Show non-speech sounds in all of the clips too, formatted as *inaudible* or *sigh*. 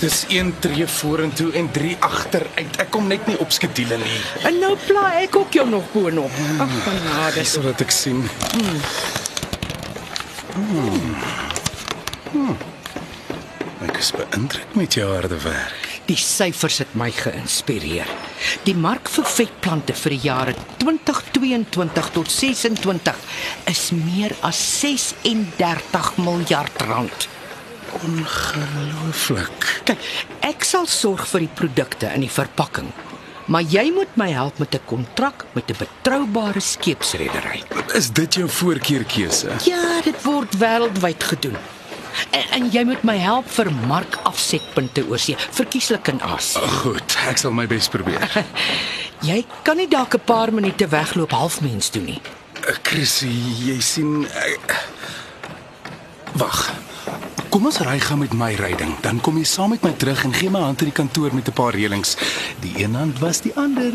Dis een tree vorentoe en drie agteruit. Ek kom net nie op skedule nie. En nou pla ek ook jou nog boonop. Ag, genade. Dis wat ek sien. Hmm. Hmm. Ek is beïndruk met jou harde werk. Die syfers het my geïnspireer. Die mark vir vetplante vir die jare 2022 tot 26 is meer as 36 miljard rand. Ongelooflik. Kyk, ek sal sorg vir die produkte in die verpakking. Maar jy moet my help met 'n kontrak met 'n betroubare skeepsredery. Is dit jou voorkeurkeuse? Ja, dit word wêreldwyd gedoen. En, en jy moet my help vir markafsetpunte oorsee, verkieslik in Asië. Goed, ek sal my bes probeer. *laughs* Jy kan nie dalk 'n paar minute wegloop halfmens toe nie. Chrissy, jy sien ek... Wag. Kom ons ry gaan met my ryding, dan kom jy saam met my terug en gee my hand in die kantoor met 'n paar reëlings. Die een hand was die ander.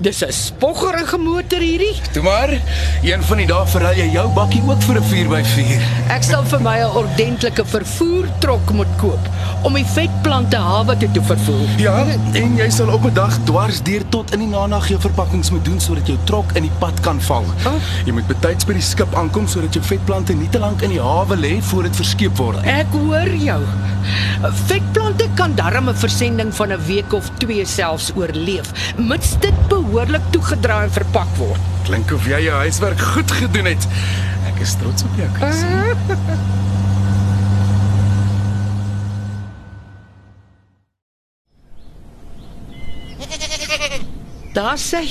Dis 'n spoggerige motor hierdie. Toe maar, een van die dae verruil jy jou bakkie ook vir 'n 4x4. Ek sal vir my 'n ordentlike vervoertrok moet koop om die vetplante hawe toe te vervoer. Ja, en jy sal op 'n dag dwars deur tot in die nanag jou verpakkings moet doen sodat jou trok in die pad kan val. Oh. Jy moet betyds by die skip aankom sodat jou vetplante nie te lank in die hawe lê voor dit verskeep word. Ek hoor jou. Vetplante kan darm 'n versending van 'n week of 2 selfs oorleef, mits dit behoorlik toegedra en verpak word. Klink of jy jou huiswerk goed gedoen het. Ek is trots op jou, Chrissy. Daar sê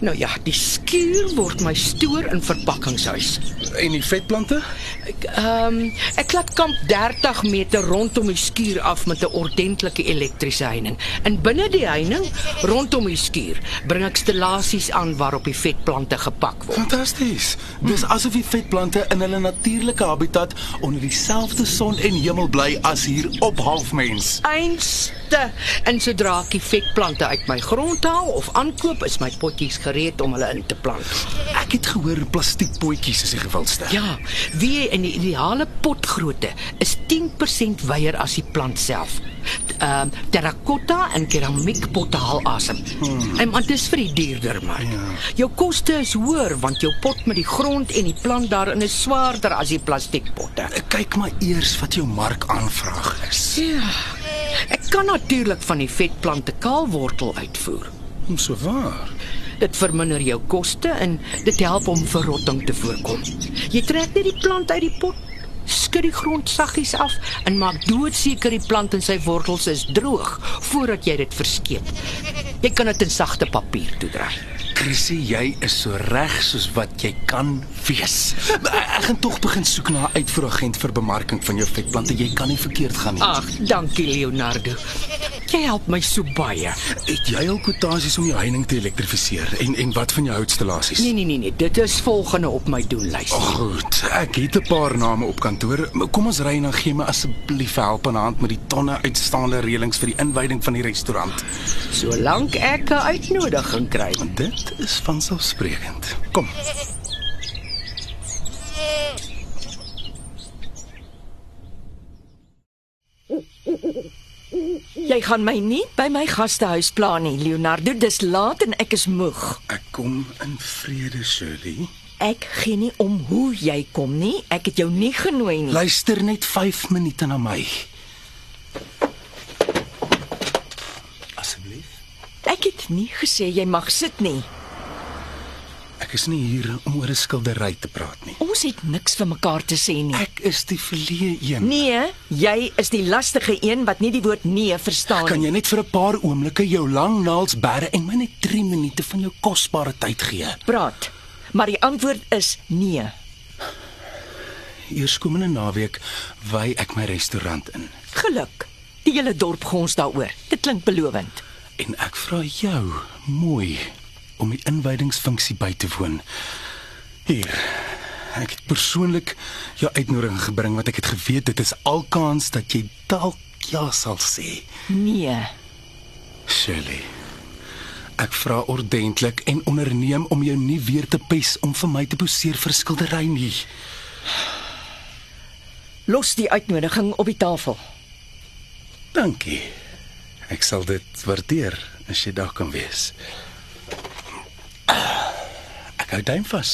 Nou ja, die skuur word my stoor in verpakkingshuis. En die vetplante? Ek ehm um, ek laat kamp 30 meter rondom die skuur af met 'n ordentlike elektriese heining. En binne die heining rondom die skuur bring ek stellasies aan waarop die vetplante gepak word. Fantasties. Dis asof die vetplante in hulle natuurlike habitat onder dieselfde son en hemel bly as hier op halfmens. Einste. En sodra ek die vetplante uit my grond haal of aankoop, is my potjies gereed om hulle in te plant. Ek het gehoor plastiekpotjies is die gewildste. Ja, wie in die ideale potgrootte is 10% wyer as die plant self. Ehm uh, terrakotta en keramiekpotte haal asem. Hmm. En want dit is vir die duurder maar. Ja. Jou koste is hoër want jou pot met die grond en die plant daarin is swaarder as die plastiekpotte. Kyk maar eers wat jou markaanvraag is. Ja. Ek kan natuurlik van die vetplante kaalwortel uitvoer. So waar. Dit verminder jou koste en dit help om verrotting te voorkom. Jy trek net die plant uit die pot, skud die grond saggies af en maak doodseker die plant en sy wortels is droog voordat jy dit verskeep. Jy kan dit in sagte papier toedraai. Chrissy, jy is so reg soos wat jy kan wees. Ek gaan tog begin soek na 'n uitvoeragent vir bemarking van jou vetplante. Jy kan nie verkeerd gaan nie. Ag, dankie Leonardo. Jy help my so baie. Het jy al kwotasies om jou heining te elektrifiseer en en wat van jou houtstellasies? Nee nee nee nee, dit is volgende op my doellys. Oh, goed, ek het 'n paar name op kantoor. Kom ons ry en dan gee my asseblief help aan hand met die tonne uitstaande reëlings vir die inwyding van die restaurant. Solank ek 'n uitnodiging kry. Dit is vanselfsprekend. Kom. Jy gaan my nie by my gastehuis pla nie, Leonardo. Dis laat en ek is moeg. Ek kom in vrede, Shirley. Ek gee nie om hoe jy kom nie. Ek het jou nie genooi nie. Luister net 5 minute na my. Asseblief. Ek het nie gesê jy mag sit nie. Ek is nie hier om oor 'n skildery te praat nie. Ons het niks vir mekaar te sê nie. Ek is die verleë een. Nee, jy is die lastige een wat nie die woord nee verstaan Kan nie. jy net vir 'n paar oomblikke jou lang naels bære en my net 3 minute van jou kosbare tyd gee? Praat. Maar die antwoord is nee. Eerskomende naweek wy ek my restaurant in. Geluk. Die hele dorp gons daaroor. Dit klink belovend. En ek vra jou mooi om die inwydingsfunksie by te woon. Hier. Ek het persoonlik jou uitnodiging gebring want ek het geweet dit is alkans dat jy dalk ja sal sê. Nee. Shirley. Ek vra ordentlik en onderneem om jou nie weer te pes om vir my te poseer vir skildery nie. Los die uitnodiging op die tafel. Dankie. Ek sal dit waardeer as jy daar kan wees. Ek hou duim vas.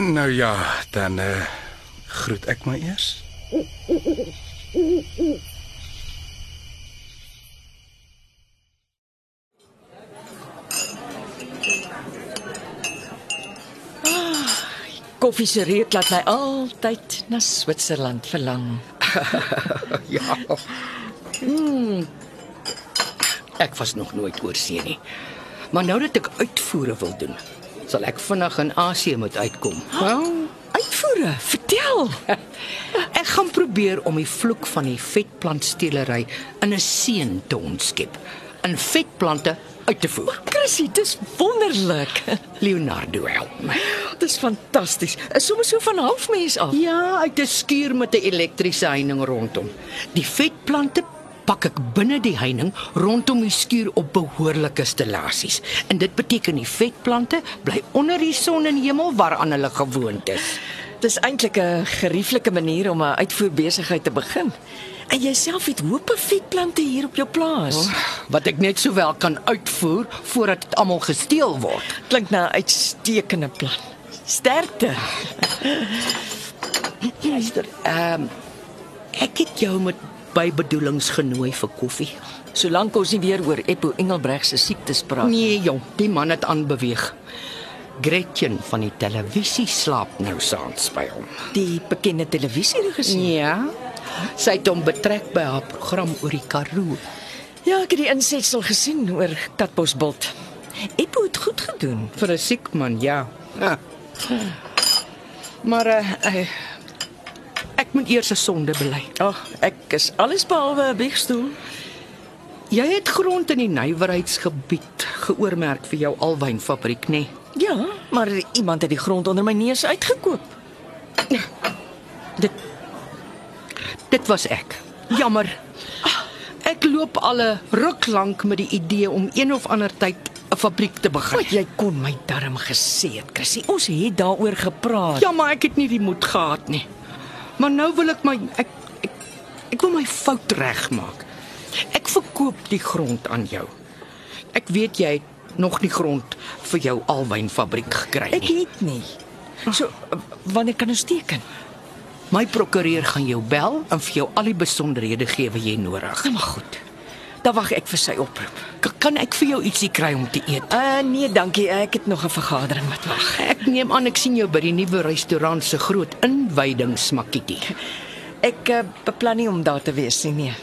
Nou ja, dan uh, groet ek maar eers. Koffie se reuk laat my altyd na Switserland verlang. *laughs* Ja. Mm. Ek was nog nooit oor see nie. Maar nou dat ek uitvoere wil doen, sal ek vinnig in Asië moet uitkom. Wel, Uitvoere, vertel. *laughs* ek gaan probeer om die vloek van die vetplantsteelery in 'n seën te ontskep. In vetplante uit te voer. Chrissy, dis wonderlik. *laughs* Leonardo help my. Dis fantasties. Is sommer so van halfmens af. Ja, uit 'n skuur met 'n elektriese heining rondom. Die vetplante pak ek binne die heining rondom die skuur op behoorlike stellasies. En dit beteken die vetplante bly onder die son en hemel waaraan hulle gewoond is. Dis eintlik 'n gerieflike manier om 'n uitvoerbesigheid te begin. En jouself het hoope vetplante hier op jou plaas. Oh. Wat ek net sowel kan uitvoer voordat dit almal gesteel word. Klink na 'n uitstekende plan. Sterkte. Luister, ehm um, ek het jou met bybedoelings genooi vir koffie. Solank ons nie weer oor Eppo Engelbreg se siektes praat. Nee, jong, die man het aanbeweeg. Gretchen van die televisie slaap nou saans by hom. Die bekende televisieregisseur. Ja. Sy het hom betrek by haar program oor die Karoo. Ja, ek het die insetsel gesien oor Katbosbult. Eppo het goed gedoen. Vir 'n siek man, ja. ja. Maar uh, uh, moet eers 'n sonde bely. Ag, oh, ek is alles behalwe 'n biegstoel. Jy het grond in die nywerheidsgebied geoormerk vir jou alwynfabriek, nê? Nee? Ja, maar iemand het die grond onder my neus uitgekoop. Dit Dit was ek. Jammer. Ek loop al 'n ruk lank met die idee om een of ander tyd 'n fabriek te begin. Wat jy kon my darm gesê het, Chrissy. Ons het daaroor gepraat. Ja, maar ek het nie die moed gehad nie. Maar nou wil ek my ek ek, ek wil my fout regmaak. Ek verkoop die grond aan jou. Ek weet jy het nog nie grond vir jou alwynfabriek gekry nie. Ek het nie. So wanneer kan ons teken? My prokureur gaan jou bel en vir jou al die besonderhede gee wat jy nodig. Nou maar goed. Dan wag ek vir sy oproep. K kan ek vir jou ietsie kry om te eet? Uh nee, dankie. Ek het nog 'n vergadering wat wag. Ek neem aan ek sien jou by die nuwe restaurant se groot inwydingsmakkie. Ek uh, beplan nie om daar te wees nie. Nee.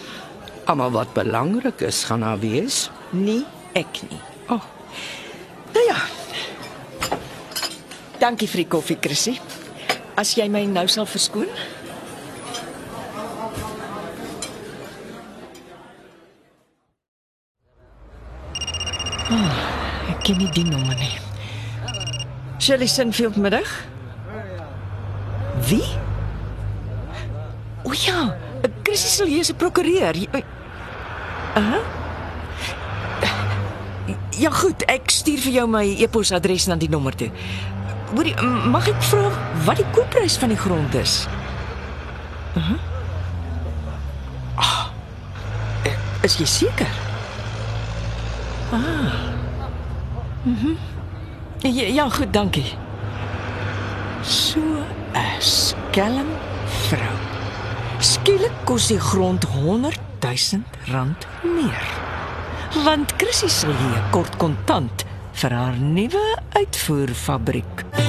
Almal wat belangrik is gaan daar wees. Nie ek nie. Oh, Nou ja. Dankie vir die koffie, Chrissy. As jy my nou sal verskoon. Oh, ek ken nie die nommer nie. Shirley Sinfield middag. Wie? O ja, Chrissy hier se prokureur. Uh? Ja goed, ek stuur vir jou my e-posadres na die nommer toe. Hoorie, mag ek vra wat die koopprys van die grond is? Uh -huh. ah, is jy seker? Ah. Mhm. Ja, ja, goed, dankie. So 'n skelm vrou. Skielik kos die grond 100 000 rand meer want Chrissy sal hier kort kontant vir haar nuwe uitvoerfabriek.